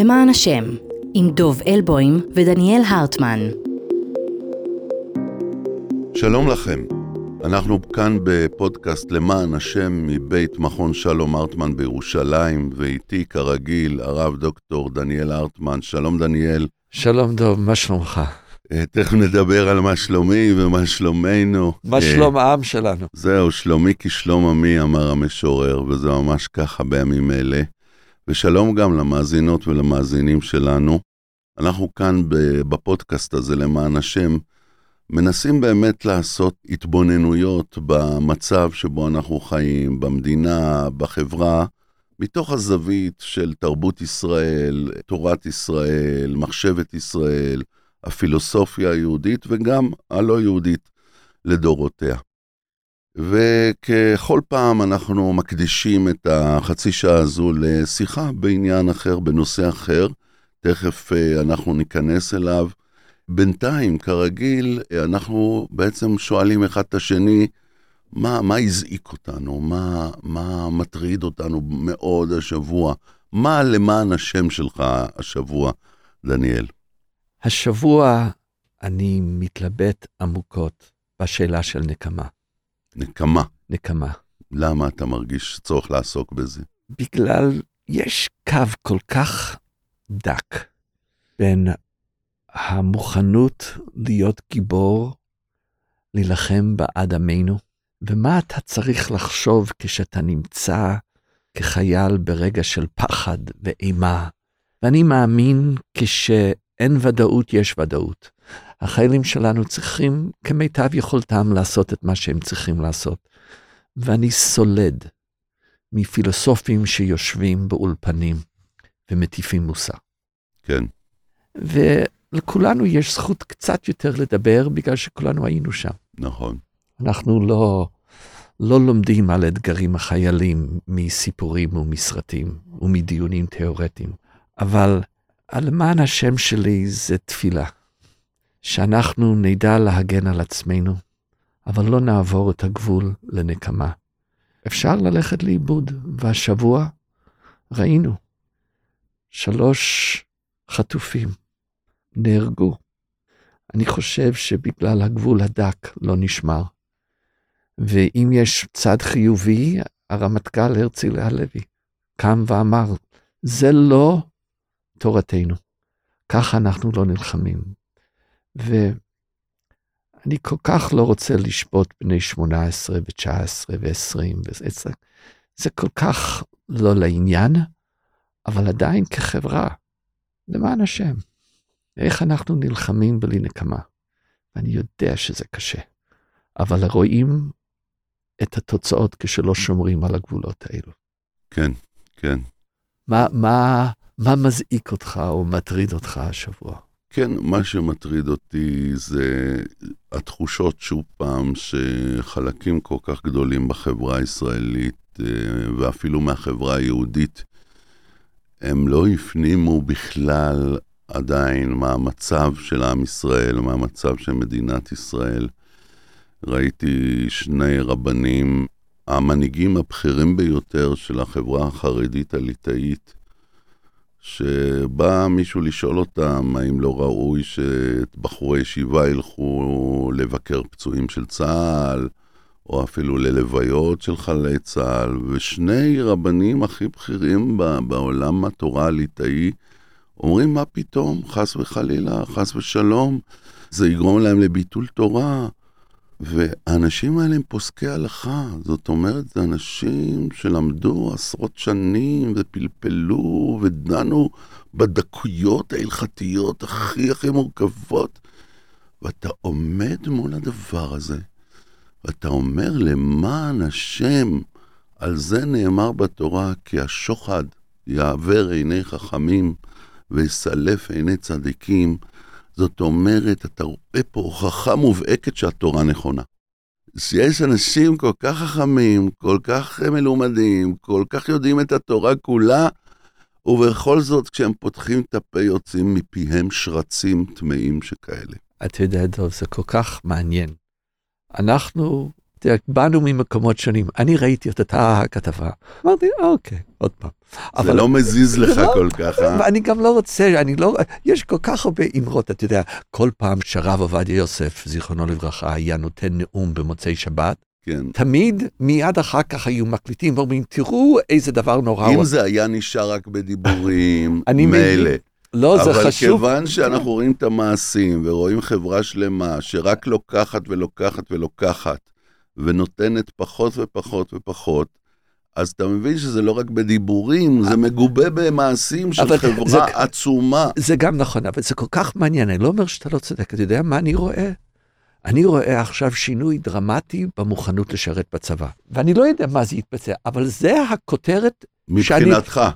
למען השם, עם דוב אלבוים ודניאל הרטמן. שלום לכם, אנחנו כאן בפודקאסט למען השם מבית מכון שלום הרטמן בירושלים, ואיתי כרגיל הרב דוקטור דניאל הרטמן. שלום דניאל. שלום דוב, מה שלומך? אה, תכף נדבר על מה שלומי ומה שלומנו. מה אה, שלום העם שלנו? זהו, שלומי כשלום עמי, אמר המשורר, וזה ממש ככה בימים אלה. ושלום גם למאזינות ולמאזינים שלנו. אנחנו כאן בפודקאסט הזה, למען השם, מנסים באמת לעשות התבוננויות במצב שבו אנחנו חיים, במדינה, בחברה, מתוך הזווית של תרבות ישראל, תורת ישראל, מחשבת ישראל, הפילוסופיה היהודית וגם הלא יהודית לדורותיה. וככל פעם אנחנו מקדישים את החצי שעה הזו לשיחה בעניין אחר, בנושא אחר, תכף אה, אנחנו ניכנס אליו. בינתיים, כרגיל, אנחנו בעצם שואלים אחד את השני, מה, מה הזעיק אותנו? מה, מה מטריד אותנו מאוד השבוע? מה למען השם שלך השבוע, דניאל? השבוע אני מתלבט עמוקות בשאלה של נקמה. נקמה. נקמה. למה אתה מרגיש צורך לעסוק בזה? בגלל יש קו כל כך דק בין המוכנות להיות גיבור, להילחם בעד עמנו, ומה אתה צריך לחשוב כשאתה נמצא כחייל ברגע של פחד ואימה. ואני מאמין כשאין ודאות, יש ודאות. החיילים שלנו צריכים כמיטב יכולתם לעשות את מה שהם צריכים לעשות. ואני סולד מפילוסופים שיושבים באולפנים ומטיפים מוסר. כן. ולכולנו יש זכות קצת יותר לדבר בגלל שכולנו היינו שם. נכון. אנחנו לא, לא לומדים על אתגרים החיילים מסיפורים ומסרטים ומדיונים תיאורטיים, אבל למען השם שלי זה תפילה. שאנחנו נדע להגן על עצמנו, אבל לא נעבור את הגבול לנקמה. אפשר ללכת לאיבוד, והשבוע ראינו שלוש חטופים נהרגו. אני חושב שבגלל הגבול הדק לא נשמר. ואם יש צד חיובי, הרמטכ"ל הרצל הלוי קם ואמר, זה לא תורתנו, ככה אנחנו לא נלחמים. ואני כל כך לא רוצה לשפוט בני 18 ו-19 ו-20, וזה, זה כל כך לא לעניין, אבל עדיין כחברה, למען השם, איך אנחנו נלחמים בלי נקמה? ואני יודע שזה קשה, אבל רואים את התוצאות כשלא שומרים על הגבולות האלו. כן, כן. מה, מה, מה מזעיק אותך או מטריד אותך השבוע? כן, מה שמטריד אותי זה התחושות, שוב פעם, שחלקים כל כך גדולים בחברה הישראלית, אה, ואפילו מהחברה היהודית, הם לא הפנימו בכלל עדיין מה המצב של עם ישראל, מה המצב של מדינת ישראל. ראיתי שני רבנים, המנהיגים הבכירים ביותר של החברה החרדית הליטאית, שבא מישהו לשאול אותם האם לא ראוי שבחורי ישיבה ילכו לבקר פצועים של צה"ל, או אפילו ללוויות של חללי צה"ל, ושני רבנים הכי בכירים בעולם התורה הליטאי אומרים, מה פתאום, חס וחלילה, חס ושלום, זה יגרום להם לביטול תורה. והאנשים האלה הם פוסקי הלכה, זאת אומרת, זה אנשים שלמדו עשרות שנים ופלפלו ודנו בדקויות ההלכתיות הכי הכי מורכבות, ואתה עומד מול הדבר הזה, ואתה אומר, למען השם, על זה נאמר בתורה, כי השוחד יעבר עיני חכמים ויסלף עיני צדיקים, זאת אומרת, אתה רואה פה הוכחה מובהקת שהתורה נכונה. שיש אנשים כל כך חכמים, כל כך מלומדים, כל כך יודעים את התורה כולה, ובכל זאת, כשהם פותחים את הפה, יוצאים מפיהם שרצים טמאים שכאלה. אתה יודע, דב, זה כל כך מעניין. אנחנו באנו ממקומות שונים, אני ראיתי את אותה הכתבה, אמרתי, אוקיי, עוד פעם. זה לא מזיז לך לא- כל כך, אה? ואני גם לא רוצה, אני לא, יש כל כך הרבה אמרות, אתה יודע, כל פעם שהרב עובדיה יוסף, זיכרונו לברכה, היה נותן נאום במוצאי שבת, כן. תמיד מיד אחר כך היו מקליטים ואומרים, תראו איזה דבר נורא. אם עשה." זה היה נשאר רק בדיבורים, אני. מילא. לא, זה אבל חשוב. כיוון שאנחנו רואים את המעשים ורואים חברה שלמה שרק לוקחת ולוקחת ולוקחת ונותנת פחות ופחות ופחות, אז אתה מבין שזה לא רק בדיבורים, זה מגובה במעשים של חברה זה- עצומה. זה גם נכון, אבל זה כל כך מעניין, אני לא אומר שאתה לא צודק, אתה יודע מה אני רואה? אני רואה עכשיו שינוי דרמטי במוכנות לשרת בצבא. ואני לא יודע מה זה יתבצע, אבל זה הכותרת מבחינתך. שאני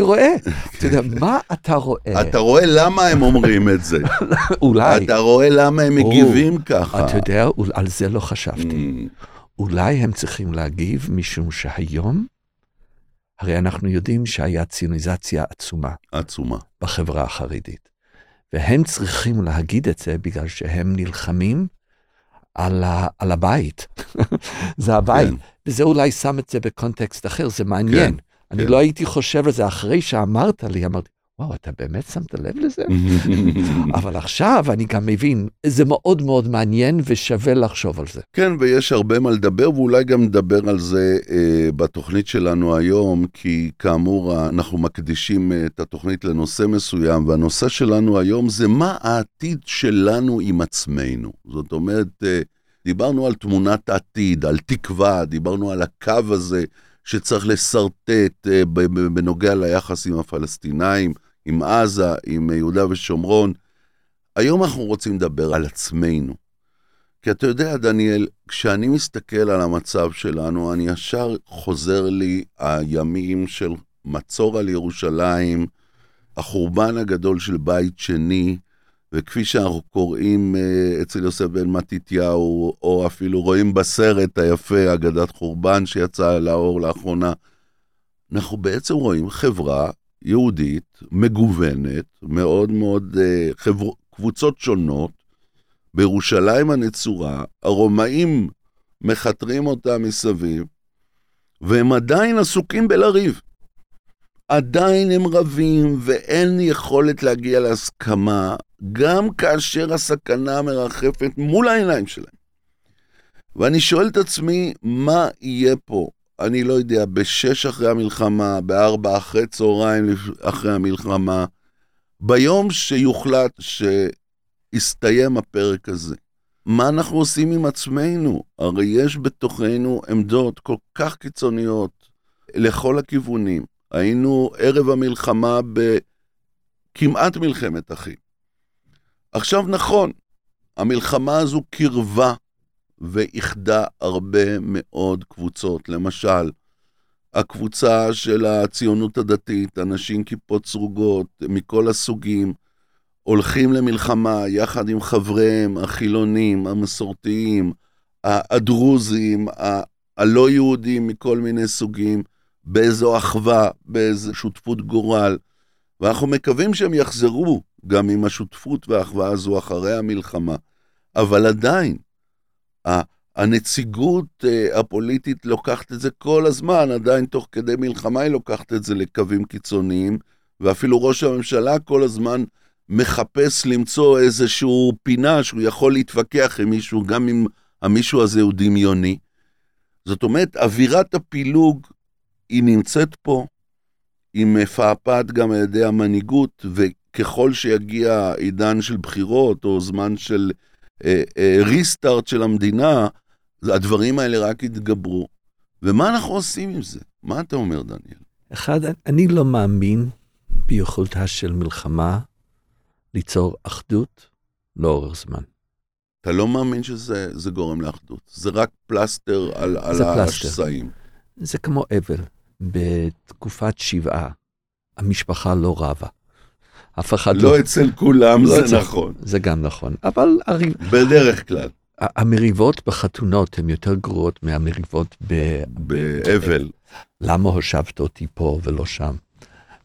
רואה. אתה יודע, מה אתה רואה? אתה רואה למה הם אומרים את זה. אולי, אתה רואה למה הם מגיבים ככה. אתה יודע, על זה לא חשבתי. Mm, אולי הם צריכים להגיב משום שהיום, הרי אנחנו יודעים שהיה ציוניזציה עצומה עצומה. בחברה החרדית. והם צריכים להגיד את זה בגלל שהם נלחמים על, ה, על הבית. זה הבית. כן. וזה אולי שם את זה בקונטקסט אחר, זה מעניין. כן, אני כן. לא הייתי חושב על זה אחרי שאמרת לי, אמרתי, וואו, אתה באמת שמת לב לזה? אבל עכשיו אני גם מבין, זה מאוד מאוד מעניין ושווה לחשוב על זה. כן, ויש הרבה מה לדבר, ואולי גם נדבר על זה אה, בתוכנית שלנו היום, כי כאמור, אנחנו מקדישים אה, את התוכנית לנושא מסוים, והנושא שלנו היום זה מה העתיד שלנו עם עצמנו. זאת אומרת, אה, דיברנו על תמונת העתיד, על תקווה, דיברנו על הקו הזה שצריך לשרטט אה, בנוגע ליחס עם הפלסטינאים, עם עזה, עם יהודה ושומרון. היום אנחנו רוצים לדבר על עצמנו. כי אתה יודע, דניאל, כשאני מסתכל על המצב שלנו, אני ישר חוזר לי הימים של מצור על ירושלים, החורבן הגדול של בית שני, וכפי שאנחנו קוראים אה, אצל יוסף בן מתתיהו, או אפילו רואים בסרט היפה, אגדת חורבן שיצא לאור לאחרונה, אנחנו בעצם רואים חברה יהודית, מגוונת, מאוד מאוד, אה, חבר... קבוצות שונות, בירושלים הנצורה, הרומאים מכתרים אותה מסביב, והם עדיין עסוקים בלריב. עדיין הם רבים ואין יכולת להגיע להסכמה, גם כאשר הסכנה מרחפת מול העיניים שלהם. ואני שואל את עצמי, מה יהיה פה? אני לא יודע, בשש אחרי המלחמה, בארבע אחרי צהריים אחרי המלחמה, ביום שיוחלט שיסתיים הפרק הזה. מה אנחנו עושים עם עצמנו? הרי יש בתוכנו עמדות כל כך קיצוניות לכל הכיוונים. היינו ערב המלחמה בכמעט מלחמת אחים. עכשיו נכון, המלחמה הזו קירבה ואיחדה הרבה מאוד קבוצות. למשל, הקבוצה של הציונות הדתית, אנשים כיפות סרוגות מכל הסוגים, הולכים למלחמה יחד עם חבריהם, החילונים, המסורתיים, הדרוזים, הלא יהודים מכל מיני סוגים, באיזו אחווה, באיזו שותפות גורל. ואנחנו מקווים שהם יחזרו גם עם השותפות והאחווה הזו אחרי המלחמה. אבל עדיין, הנציגות אה, הפוליטית לוקחת את זה כל הזמן, עדיין תוך כדי מלחמה היא לוקחת את זה לקווים קיצוניים, ואפילו ראש הממשלה כל הזמן מחפש למצוא איזשהו פינה שהוא יכול להתווכח עם מישהו, גם אם המישהו הזה הוא דמיוני. זאת אומרת, אווירת הפילוג היא נמצאת פה, היא מפעפעת גם על ידי המנהיגות, וככל שיגיע עידן של בחירות או זמן של אה, אה, ריסטארט של המדינה, הדברים האלה רק יתגברו. ומה אנחנו עושים עם זה? מה אתה אומר, דניאל? אחד, אני לא מאמין ביכולתה של מלחמה ליצור אחדות לאורך זמן. אתה לא מאמין שזה זה גורם לאחדות, זה רק פלסטר על, על. השסעים. זה כמו אבל. בתקופת שבעה, המשפחה לא רבה. אף אחד לא... לא אצל כולם, לא זה אצל- נכון. זה גם נכון. אבל בדרך כלל, המריבות בחתונות הן יותר גרועות מהמריבות ב... באבל. למה הושבת אותי פה ולא שם?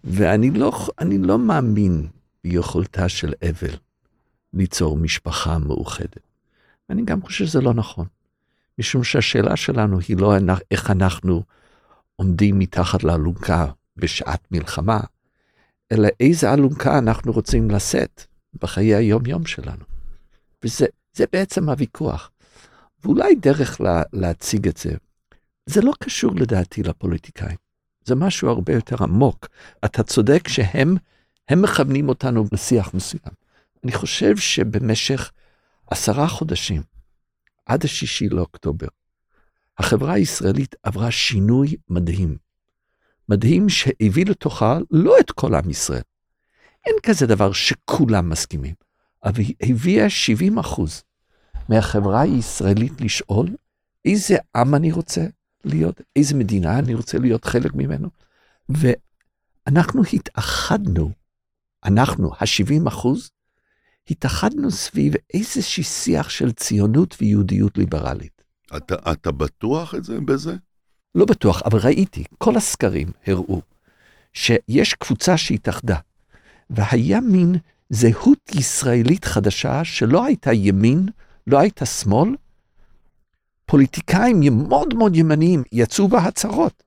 ואני לא, אני לא מאמין ביכולתה של אבל ליצור משפחה מאוחדת. ואני גם חושב שזה לא נכון. משום שהשאלה שלנו היא לא איך אנחנו עומדים מתחת לאלונקה בשעת מלחמה, אלא איזה אלונקה אנחנו רוצים לשאת בחיי היום-יום שלנו. וזה בעצם הוויכוח. ואולי דרך לה, להציג את זה, זה לא קשור לדעתי לפוליטיקאים, זה משהו הרבה יותר עמוק. אתה צודק שהם הם מכוונים אותנו לשיח מסוים. אני חושב שבמשך עשרה חודשים, עד השישי לאוקטובר, החברה הישראלית עברה שינוי מדהים. מדהים שהביא לתוכה לא את כל עם ישראל. אין כזה דבר שכולם מסכימים, אבל היא הביאה 70 אחוז מהחברה הישראלית לשאול איזה עם אני רוצה להיות, איזה מדינה אני רוצה להיות חלק ממנו. ואנחנו התאחדנו, אנחנו, ה-70 אחוז, התאחדנו סביב איזשהו שיח של ציונות ויהודיות ליברלית. אתה, אתה בטוח את זה בזה? לא בטוח, אבל ראיתי, כל הסקרים הראו שיש קבוצה שהתאחדה, והיה מין זהות ישראלית חדשה שלא הייתה ימין, לא הייתה שמאל. פוליטיקאים מאוד מאוד ימניים יצאו בהצהרות.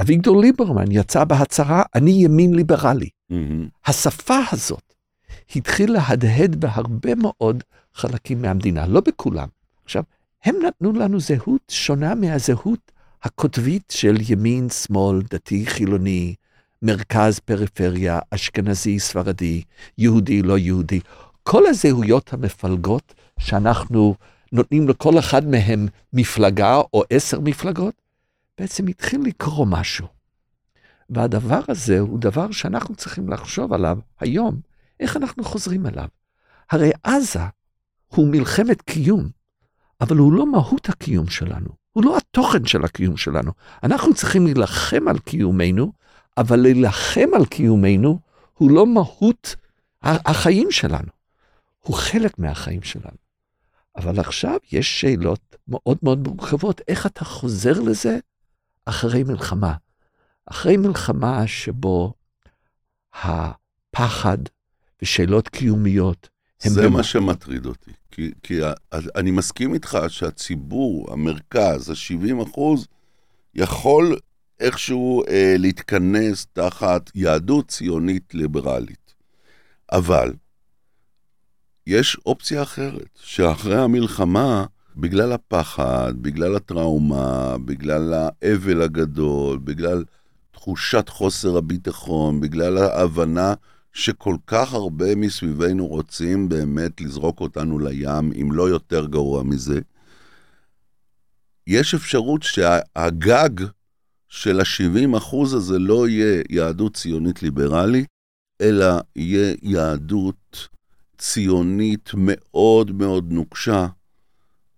אביגדור ליברמן יצא בהצהרה, אני ימין ליברלי. Mm-hmm. השפה הזאת התחילה להדהד בהרבה מאוד חלקים מהמדינה, לא בכולם. עכשיו, הם נתנו לנו זהות שונה מהזהות הקוטבית של ימין, שמאל, דתי, חילוני, מרכז, פריפריה, אשכנזי, ספרדי, יהודי, לא יהודי. כל הזהויות המפלגות שאנחנו נותנים לכל אחד מהם מפלגה או עשר מפלגות, בעצם התחיל לקרוא משהו. והדבר הזה הוא דבר שאנחנו צריכים לחשוב עליו היום, איך אנחנו חוזרים אליו. הרי עזה הוא מלחמת קיום, אבל הוא לא מהות הקיום שלנו, הוא לא התוכן של הקיום שלנו. אנחנו צריכים להילחם על קיומנו, אבל להילחם על קיומנו הוא לא מהות החיים שלנו, הוא חלק מהחיים שלנו. אבל עכשיו יש שאלות מאוד מאוד מורכבות, איך אתה חוזר לזה אחרי מלחמה? אחרי מלחמה שבו הפחד ושאלות קיומיות זה מה שמטריד אותי. כי, כי אני מסכים איתך שהציבור, המרכז, ה-70 אחוז, יכול איכשהו אה, להתכנס תחת יהדות ציונית ליברלית. אבל יש אופציה אחרת, שאחרי המלחמה, בגלל הפחד, בגלל הטראומה, בגלל האבל הגדול, בגלל תחושת חוסר הביטחון, בגלל ההבנה שכל כך הרבה מסביבנו רוצים באמת לזרוק אותנו לים, אם לא יותר גרוע מזה, יש אפשרות שהגג של ה-70 אחוז הזה לא יהיה יהדות ציונית ליברלית, אלא יהיה יהדות ציונית מאוד מאוד נוקשה,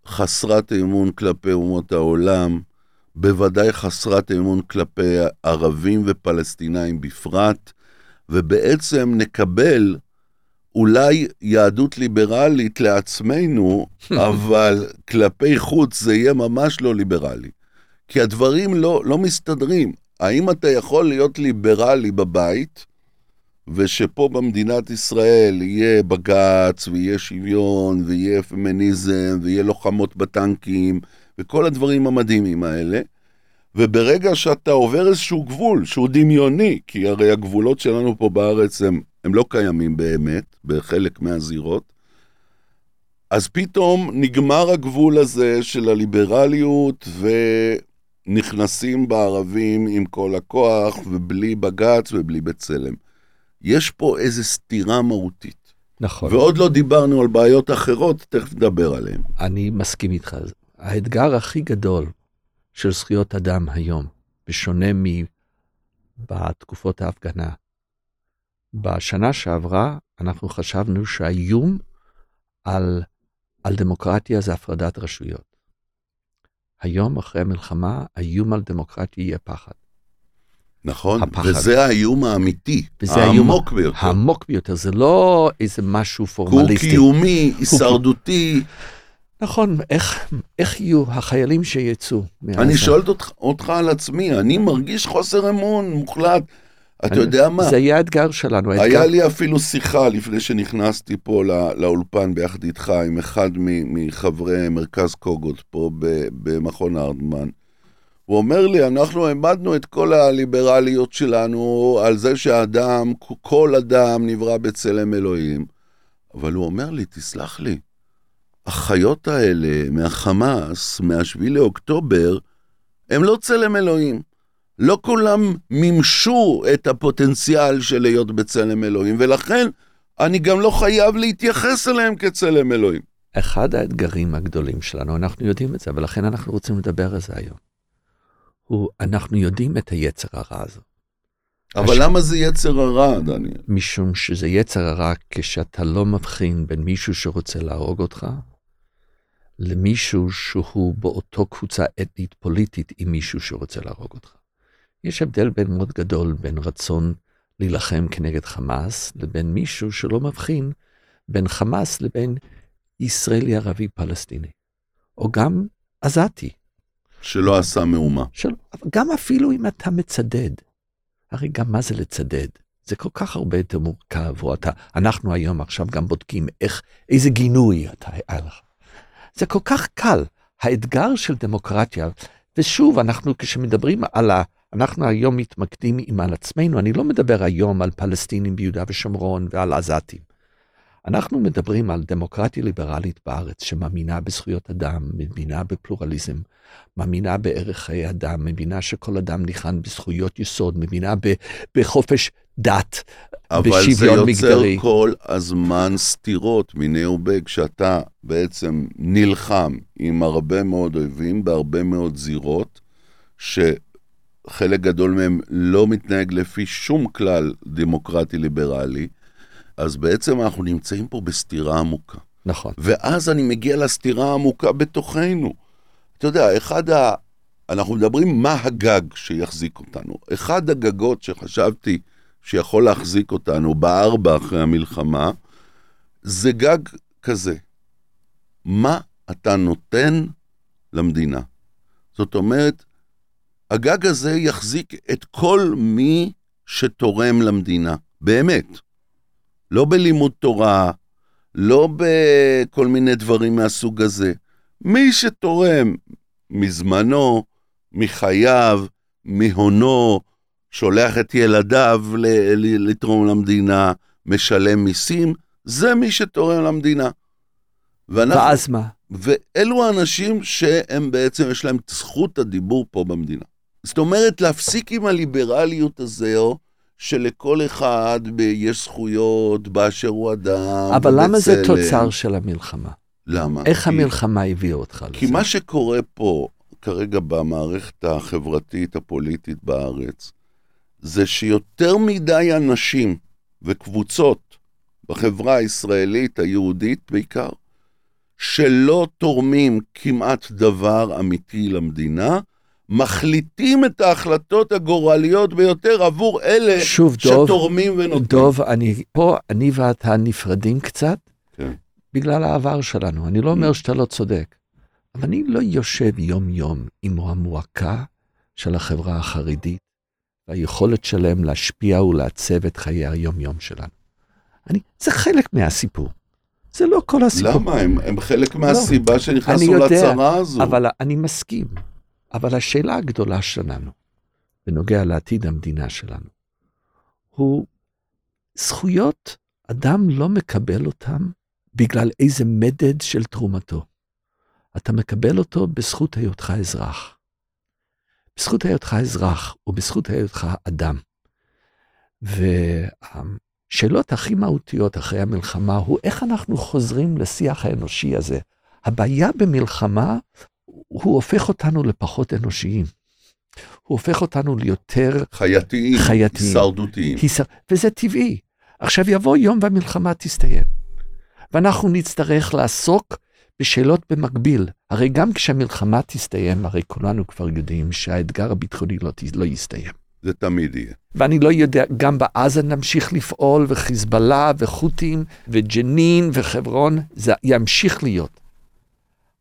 חסרת אמון כלפי אומות העולם, בוודאי חסרת אמון כלפי ערבים ופלסטינאים בפרט, ובעצם נקבל אולי יהדות ליברלית לעצמנו, אבל כלפי חוץ זה יהיה ממש לא ליברלי. כי הדברים לא, לא מסתדרים. האם אתה יכול להיות ליברלי בבית, ושפה במדינת ישראל יהיה בג"ץ, ויהיה שוויון, ויהיה פמיניזם, ויהיה לוחמות בטנקים, וכל הדברים המדהימים האלה, וברגע שאתה עובר איזשהו גבול שהוא דמיוני, כי הרי הגבולות שלנו פה בארץ הם, הם לא קיימים באמת, בחלק מהזירות, אז פתאום נגמר הגבול הזה של הליברליות, ונכנסים בערבים עם כל הכוח, ובלי בג"ץ ובלי בצלם. יש פה איזו סתירה מהותית. נכון. ועוד לא דיברנו על בעיות אחרות, תכף נדבר עליהן. אני מסכים איתך. האתגר הכי גדול של זכויות אדם היום, בשונה מבתקופות ההפגנה. בשנה שעברה אנחנו חשבנו שהאיום על, על דמוקרטיה זה הפרדת רשויות. היום, אחרי המלחמה, האיום על דמוקרטיה יהיה פחד. נכון, הפחד. וזה האיום האמיתי, וזה העמוק האיום, ביותר. העמוק ביותר, זה לא איזה משהו פורמליסטי. הוא קיומי, הישרדותי. נכון, איך, איך יהיו החיילים שיצאו מעזה? אני שואל אותך, אותך על עצמי, אני מרגיש חוסר אמון מוחלט. אתה יודע מה? זה יהיה האתגר שלנו. האתגר... היה לי אפילו שיחה לפני שנכנסתי פה לא, לאולפן ביחד איתך עם אחד מחברי מרכז קוגות פה במכון ארדמן. הוא אומר לי, אנחנו העמדנו את כל הליברליות שלנו על זה שהאדם, כל אדם נברא בצלם אלוהים. אבל הוא אומר לי, תסלח לי, החיות האלה מהחמאס, מהשביעי לאוקטובר, הם לא צלם אלוהים. לא כולם מימשו את הפוטנציאל של להיות בצלם אלוהים, ולכן אני גם לא חייב להתייחס אליהם כצלם אלוהים. אחד האתגרים הגדולים שלנו, אנחנו יודעים את זה, ולכן אנחנו רוצים לדבר על זה היום. הוא, אנחנו יודעים את היצר הרע הזה. אבל הש... למה זה יצר הרע, דניאל? משום שזה יצר הרע כשאתה לא מבחין בין מישהו שרוצה להרוג אותך, למישהו שהוא באותו קבוצה אתנית פוליטית עם מישהו שרוצה להרוג אותך. יש הבדל בין מאוד גדול בין רצון להילחם כנגד חמאס לבין מישהו שלא מבחין בין חמאס לבין ישראלי ערבי פלסטיני, או גם עזתי. שלא עשה מהומה. של... גם אפילו אם אתה מצדד, הרי גם מה זה לצדד? זה כל כך הרבה יותר מורכב, או אתה, אנחנו היום עכשיו גם בודקים איך, איזה גינוי אתה היה לך. זה כל כך קל. האתגר של דמוקרטיה, ושוב, אנחנו כשמדברים על ה... אנחנו היום מתמקדים עם על עצמנו, אני לא מדבר היום על פלסטינים ביהודה ושומרון ועל עזתים. אנחנו מדברים על דמוקרטיה ליברלית בארץ שמאמינה בזכויות אדם, מאמינה בפלורליזם, מאמינה בערך חיי אדם, מאמינה שכל אדם ניחן בזכויות יסוד, מאמינה בחופש דת, בשוויון מגדרי. אבל זה יוצר כל הזמן סתירות מיני ובי, כשאתה בעצם נלחם עם הרבה מאוד אויבים בהרבה מאוד זירות, שחלק גדול מהם לא מתנהג לפי שום כלל דמוקרטי-ליברלי, אז בעצם אנחנו נמצאים פה בסתירה עמוקה. נכון. ואז אני מגיע לסתירה העמוקה בתוכנו. אתה יודע, אחד ה... אנחנו מדברים מה הגג שיחזיק אותנו. אחד הגגות שחשבתי שיכול להחזיק אותנו בארבע אחרי המלחמה, זה גג כזה. מה אתה נותן למדינה? זאת אומרת, הגג הזה יחזיק את כל מי שתורם למדינה, באמת. לא בלימוד תורה, לא בכל מיני דברים מהסוג הזה. מי שתורם מזמנו, מחייו, מהונו, שולח את ילדיו לתרום למדינה, משלם מיסים, זה מי שתורם למדינה. ואנחנו, ואז מה? ואלו האנשים שהם בעצם, יש להם זכות הדיבור פה במדינה. זאת אומרת, להפסיק עם הליברליות הזו, שלכל אחד יש זכויות באשר הוא אדם. אבל למה זה תוצר של המלחמה? למה? איך כי... המלחמה הביאה אותך כי לזה? כי מה שקורה פה כרגע במערכת החברתית הפוליטית בארץ, זה שיותר מדי אנשים וקבוצות בחברה הישראלית, היהודית בעיקר, שלא תורמים כמעט דבר אמיתי למדינה, מחליטים את ההחלטות הגורליות ביותר עבור אלה שוב, שתורמים ונותנים. דוב, אני, פה אני ואתה נפרדים קצת כן. בגלל העבר שלנו. אני לא אומר mm. שאתה לא צודק, אבל אני לא יושב יום-יום עם המועקה של החברה החרדית והיכולת שלהם להשפיע ולעצב את חיי היום-יום שלנו. אני, זה חלק מהסיפור. זה לא כל הסיפור. למה? הם, הם חלק מהסיבה לא, שנכנסנו לצרה הזו. אבל אני מסכים. אבל השאלה הגדולה שלנו, בנוגע לעתיד המדינה שלנו, הוא זכויות אדם לא מקבל אותם בגלל איזה מדד של תרומתו. אתה מקבל אותו בזכות היותך אזרח. בזכות היותך אזרח ובזכות היותך אדם. והשאלות הכי מהותיות אחרי המלחמה הוא איך אנחנו חוזרים לשיח האנושי הזה. הבעיה במלחמה הוא הופך אותנו לפחות אנושיים. הוא הופך אותנו ליותר חייתיים, חייתיים. הישרדותיים. הישר... וזה טבעי. עכשיו יבוא יום והמלחמה תסתיים. ואנחנו נצטרך לעסוק בשאלות במקביל. הרי גם כשהמלחמה תסתיים, הרי כולנו כבר יודעים שהאתגר הביטחוני לא, לא יסתיים. זה תמיד יהיה. ואני לא יודע, גם בעזה נמשיך לפעול, וחיזבאללה, וחות'ים, וג'נין, וחברון, זה ימשיך להיות.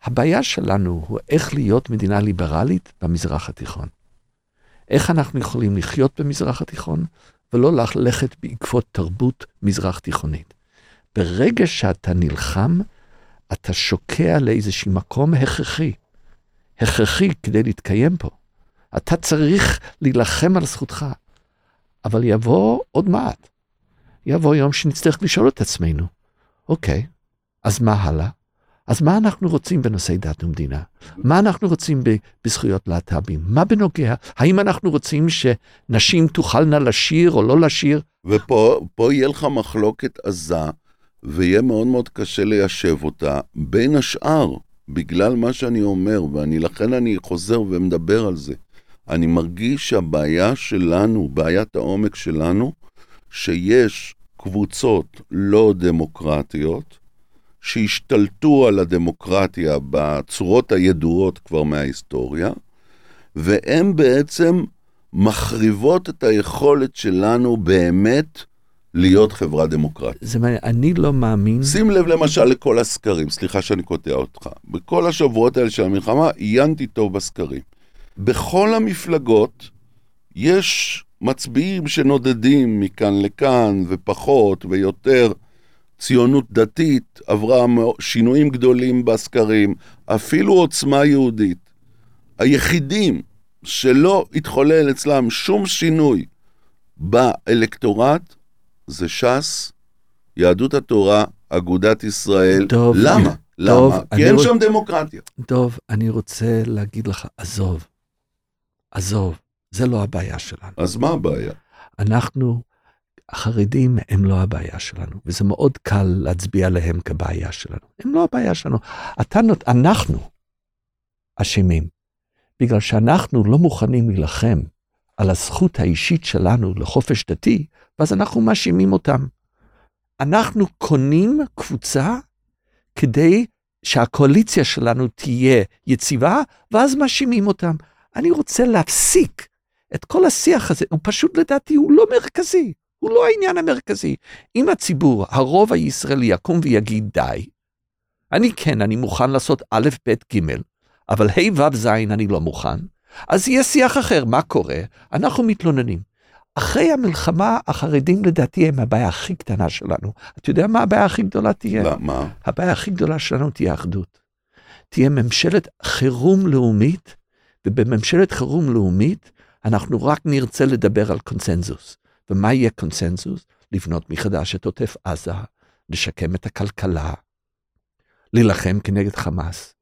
הבעיה שלנו הוא איך להיות מדינה ליברלית במזרח התיכון. איך אנחנו יכולים לחיות במזרח התיכון, ולא ללכת בעקבות תרבות מזרח תיכונית. ברגע שאתה נלחם, אתה שוקע לאיזשהו מקום הכרחי. הכרחי כדי להתקיים פה. אתה צריך להילחם על זכותך. אבל יבוא עוד מעט. יבוא יום שנצטרך לשאול את עצמנו, אוקיי, אז מה הלאה? אז מה אנחנו רוצים בנושאי דת ומדינה? מה אנחנו רוצים בזכויות להט"בים? מה בנוגע? האם אנחנו רוצים שנשים תוכלנה לשיר או לא לשיר? ופה יהיה לך מחלוקת עזה, ויהיה מאוד מאוד קשה ליישב אותה, בין השאר, בגלל מה שאני אומר, ולכן אני חוזר ומדבר על זה. אני מרגיש שהבעיה שלנו, בעיית העומק שלנו, שיש קבוצות לא דמוקרטיות, שהשתלטו על הדמוקרטיה בצורות הידועות כבר מההיסטוריה, והן בעצם מחריבות את היכולת שלנו באמת להיות חברה דמוקרטית. זה מעניין, אני לא מאמין. שים לב למשל לכל הסקרים, סליחה שאני קוטע אותך. בכל השבועות האלה של המלחמה עיינתי טוב בסקרים. בכל המפלגות יש מצביעים שנודדים מכאן לכאן, ופחות ויותר. ציונות דתית עברה שינויים גדולים בסקרים, אפילו עוצמה יהודית. היחידים שלא התחולל אצלם שום שינוי באלקטורט זה ש"ס, יהדות התורה, אגודת ישראל. טוב. למה? טוב, למה? כי אין רוצ... שם דמוקרטיה. טוב, אני רוצה להגיד לך, עזוב, עזוב, זה לא הבעיה שלנו. אז מה הבעיה? אנחנו החרדים הם לא הבעיה שלנו, וזה מאוד קל להצביע עליהם כבעיה שלנו. הם לא הבעיה שלנו. אתה, נות... אנחנו אשמים, בגלל שאנחנו לא מוכנים להילחם על הזכות האישית שלנו לחופש דתי, ואז אנחנו מאשימים אותם. אנחנו קונים קבוצה כדי שהקואליציה שלנו תהיה יציבה, ואז מאשימים אותם. אני רוצה להפסיק את כל השיח הזה, הוא פשוט לדעתי הוא לא מרכזי. הוא לא העניין המרכזי. אם הציבור, הרוב הישראלי יקום ויגיד די, אני כן, אני מוכן לעשות א', ב', ג', אבל ה', ו', ז', אני לא מוכן, אז יהיה שיח אחר, מה קורה? אנחנו מתלוננים. אחרי המלחמה, החרדים לדעתי הם הבעיה הכי קטנה שלנו. אתה יודע מה הבעיה הכי גדולה תהיה? מה? הבעיה הכי גדולה שלנו תהיה אחדות. תהיה ממשלת חירום לאומית, ובממשלת חירום לאומית אנחנו רק נרצה לדבר על קונצנזוס. ומה יהיה קונסנזוס? לבנות מחדש את עוטף עזה, לשקם את הכלכלה, להילחם כנגד חמאס.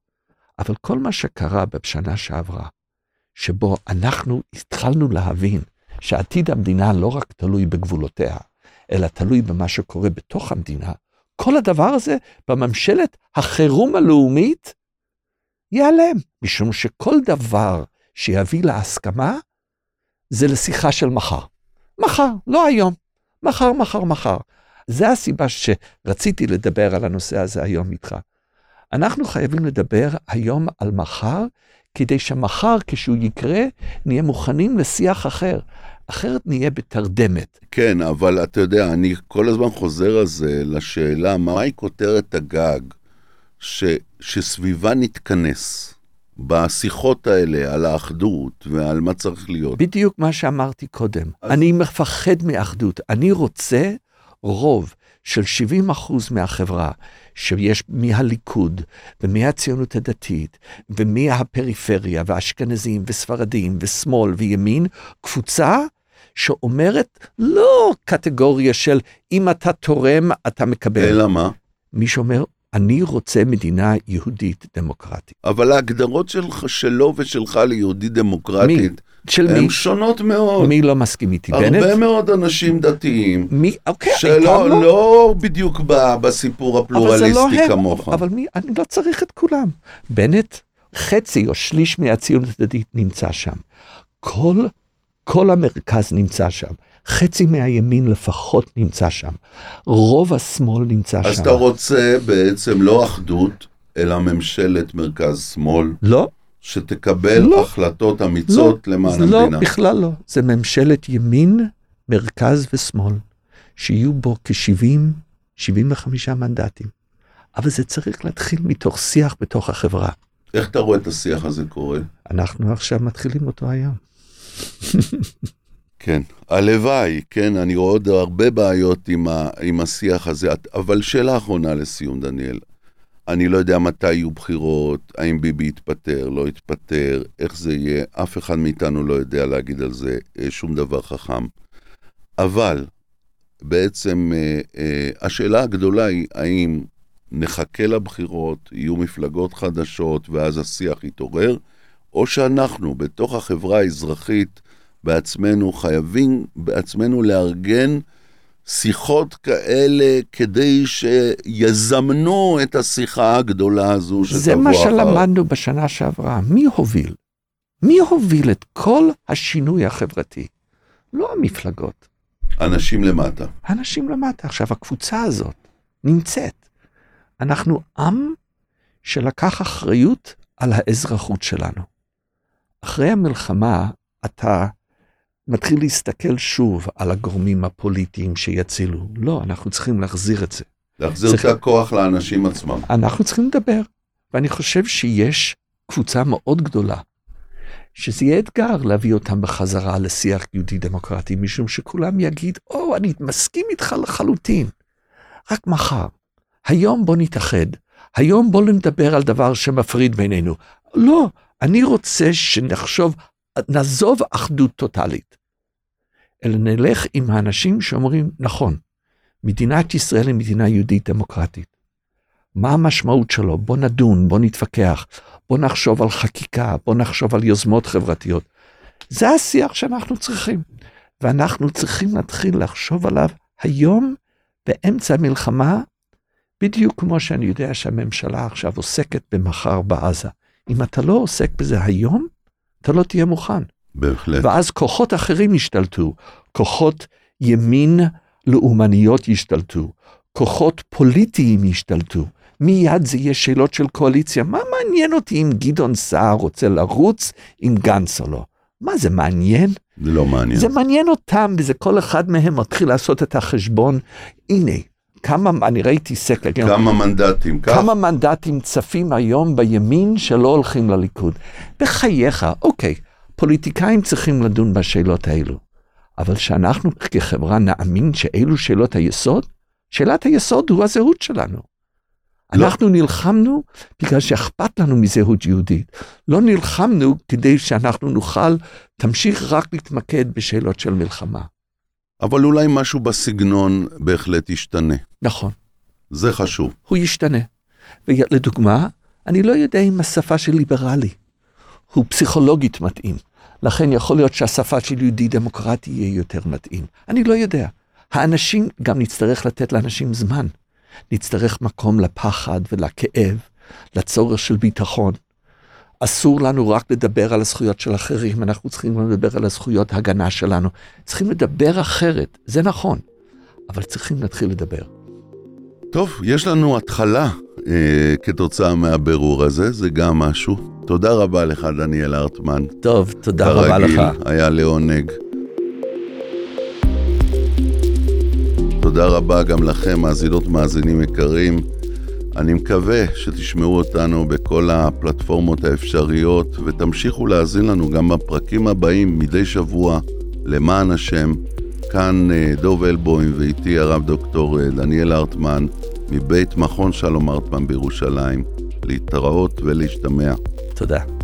אבל כל מה שקרה בשנה שעברה, שבו אנחנו התחלנו להבין שעתיד המדינה לא רק תלוי בגבולותיה, אלא תלוי במה שקורה בתוך המדינה, כל הדבר הזה בממשלת החירום הלאומית ייעלם, משום שכל דבר שיביא להסכמה זה לשיחה של מחר. מחר, לא היום. מחר, מחר, מחר. זה הסיבה שרציתי לדבר על הנושא הזה היום איתך. אנחנו חייבים לדבר היום על מחר, כדי שמחר, כשהוא יקרה, נהיה מוכנים לשיח אחר. אחרת נהיה בתרדמת. כן, אבל אתה יודע, אני כל הזמן חוזר על זה, לשאלה, מהי כותרת הגג ש, שסביבה נתכנס? בשיחות האלה על האחדות ועל מה צריך להיות. בדיוק מה שאמרתי קודם. אז... אני מפחד מאחדות. אני רוצה רוב של 70 אחוז מהחברה, שיש מהליכוד ומהציונות הדתית ומהפריפריה ואשכנזים וספרדים ושמאל וימין, קבוצה שאומרת לא קטגוריה של אם אתה תורם אתה מקבל. אלא מה? מי שאומר אני רוצה מדינה יהודית דמוקרטית. אבל ההגדרות שלך, שלו ושלך ליהודית דמוקרטית, מי? של הן מי? שונות מאוד. מי לא מסכים איתי? הרבה בנט? הרבה מאוד אנשים דתיים, מי? אוקיי, שלא לא. לא בדיוק ב, בסיפור אבל לא הפלורליסטי הם. כמוך. אבל מי? אני לא צריך את כולם. בנט, חצי או שליש מהציונות הדתית נמצא שם. כל, כל המרכז נמצא שם. חצי מהימין לפחות נמצא שם. רוב השמאל נמצא אז שם. אתה רוצה בעצם לא אחדות, אלא ממשלת מרכז-שמאל, לא, שתקבל לא. החלטות אמיצות למען לא, המדינה. בכלל לא. זה ממשלת ימין, מרכז ושמאל, שיהיו בו כ-70, 75 מנדטים. אבל זה צריך להתחיל מתוך שיח בתוך החברה. איך אתה רואה את השיח הזה קורה? אנחנו עכשיו מתחילים אותו היום. כן, הלוואי, כן, אני רואה עוד הרבה בעיות עם, ה, עם השיח הזה, אבל שאלה אחרונה לסיום, דניאל. אני לא יודע מתי יהיו בחירות, האם ביבי יתפטר, לא יתפטר, איך זה יהיה, אף אחד מאיתנו לא יודע להגיד על זה אה, שום דבר חכם. אבל בעצם אה, אה, השאלה הגדולה היא, האם נחכה לבחירות, יהיו מפלגות חדשות ואז השיח יתעורר, או שאנחנו, בתוך החברה האזרחית, בעצמנו חייבים בעצמנו לארגן שיחות כאלה כדי שיזמנו את השיחה הגדולה הזו שתבוא אחר. זה מה שלמדנו בשנה שעברה. מי הוביל? מי הוביל את כל השינוי החברתי? לא המפלגות. אנשים למטה. אנשים למטה. עכשיו, הקבוצה הזאת נמצאת. אנחנו עם שלקח אחריות על האזרחות שלנו. אחרי המלחמה, אתה מתחיל להסתכל שוב על הגורמים הפוליטיים שיצילו. לא, אנחנו צריכים להחזיר את זה. להחזיר צריך... את הכוח לאנשים עצמם. אנחנו צריכים לדבר, ואני חושב שיש קבוצה מאוד גדולה, שזה יהיה אתגר להביא אותם בחזרה לשיח יהודי דמוקרטי, משום שכולם יגיד, או, oh, אני מסכים איתך לחלוטין, רק מחר. היום בוא נתאחד, היום בוא נדבר על דבר שמפריד בינינו. לא, אני רוצה שנחשוב, נעזוב אחדות טוטאלית. אלא נלך עם האנשים שאומרים, נכון, מדינת ישראל היא מדינה יהודית דמוקרטית. מה המשמעות שלו? בוא נדון, בוא נתווכח, בוא נחשוב על חקיקה, בוא נחשוב על יוזמות חברתיות. זה השיח שאנחנו צריכים. ואנחנו צריכים להתחיל לחשוב עליו היום, באמצע המלחמה, בדיוק כמו שאני יודע שהממשלה עכשיו עוסקת במחר בעזה. אם אתה לא עוסק בזה היום, אתה לא תהיה מוכן. בהחלט. ואז כוחות אחרים ישתלטו, כוחות ימין לאומניות ישתלטו, כוחות פוליטיים ישתלטו. מיד זה יהיה שאלות של קואליציה. מה מעניין אותי אם גדעון סער רוצה לרוץ עם גנץ או לא? מה זה מעניין? זה לא מעניין. זה מעניין אותם, וזה כל אחד מהם מתחיל לעשות את החשבון. הנה, כמה, אני ראיתי סקר. כן. כמה מנדטים, כך? כמה מנדטים צפים היום בימין שלא הולכים לליכוד. בחייך, אוקיי, פוליטיקאים צריכים לדון בשאלות האלו. אבל שאנחנו כחברה נאמין שאלו שאלות היסוד, שאלת היסוד הוא הזהות שלנו. לא. אנחנו נלחמנו בגלל שאכפת לנו מזהות יהודית. לא נלחמנו כדי שאנחנו נוכל, תמשיך רק להתמקד בשאלות של מלחמה. אבל אולי משהו בסגנון בהחלט ישתנה. נכון. זה חשוב. הוא ישתנה. ולדוגמה, אני לא יודע אם השפה של ליברלי הוא פסיכולוגית מתאים. לכן יכול להיות שהשפה של יהודי דמוקרטי יהיה יותר מתאים. אני לא יודע. האנשים, גם נצטרך לתת לאנשים זמן. נצטרך מקום לפחד ולכאב, לצורך של ביטחון. אסור לנו רק לדבר על הזכויות של אחרים, אנחנו צריכים לדבר על הזכויות הגנה שלנו. צריכים לדבר אחרת, זה נכון, אבל צריכים להתחיל לדבר. טוב, יש לנו התחלה אה, כתוצאה מהבירור הזה, זה גם משהו. תודה רבה לך, דניאל הרטמן. טוב, תודה רבה לך. כרגיל, היה לעונג. תודה רבה גם לכם, מאזינות מאזינים יקרים. אני מקווה שתשמעו אותנו בכל הפלטפורמות האפשריות ותמשיכו להאזין לנו גם בפרקים הבאים מדי שבוע, למען השם. כאן אה, דוב אלבוים ואיתי הרב דוקטור אה, דניאל הרטמן מבית מכון שלום הרטמן בירושלים. להתראות ולהשתמע. תודה.